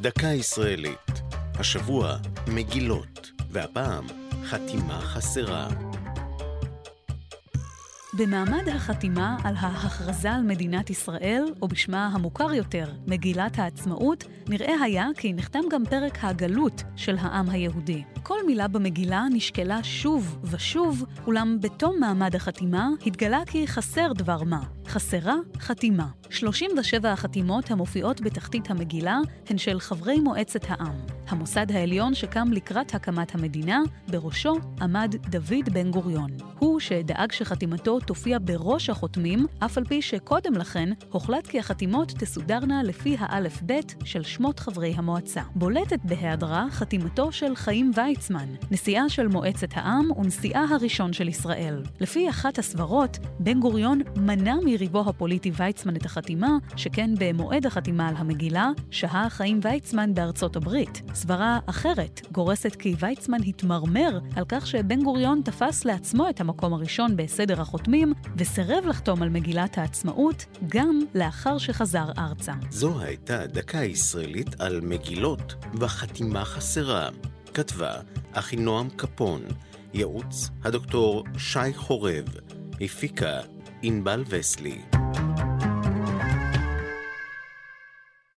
דקה ישראלית. השבוע מגילות, והפעם חתימה חסרה. במעמד החתימה על ההכרזה על מדינת ישראל, או בשמה המוכר יותר, מגילת העצמאות, נראה היה כי נחתם גם פרק הגלות של העם היהודי. כל מילה במגילה נשקלה שוב ושוב, אולם בתום מעמד החתימה התגלה כי חסר דבר מה. חסרה חתימה. 37 החתימות המופיעות בתחתית המגילה הן של חברי מועצת העם. המוסד העליון שקם לקראת הקמת המדינה, בראשו עמד דוד בן גוריון. שדאג שחתימתו תופיע בראש החותמים, אף על פי שקודם לכן הוחלט כי החתימות תסודרנה לפי האלף-בית של שמות חברי המועצה. בולטת בהיעדרה חתימתו של חיים ויצמן, נשיאה של מועצת העם ונשיאה הראשון של ישראל. לפי אחת הסברות, בן גוריון מנע מריבו הפוליטי ויצמן את החתימה, שכן במועד החתימה על המגילה, שהה חיים ויצמן בארצות הברית. סברה אחרת גורסת כי ויצמן התמרמר על כך שבן גוריון תפס לעצמו את המקום הראשון בסדר החותמים, וסירב לחתום על מגילת העצמאות גם לאחר שחזר ארצה. זו הייתה דקה ישראלית על מגילות וחתימה חסרה. כתבה אחינועם קפון, ייעוץ הדוקטור שי חורב, הפיקה ענבל וסלי.